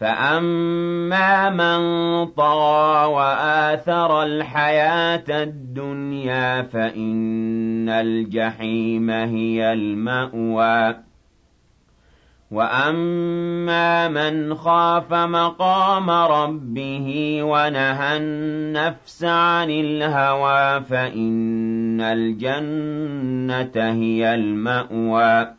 فَأَمَّا مَن طَغَىٰ وَآثَرَ الْحَيَاةَ الدُّنْيَا فَإِنَّ الْجَحِيمَ هِيَ الْمَأْوَىٰ وَأَمَّا مَنْ خَافَ مَقَامَ رَبِّهِ وَنَهَى النَّفْسَ عَنِ الْهَوَىٰ فَإِنَّ الْجَنَّةَ هِيَ الْمَأْوَىٰ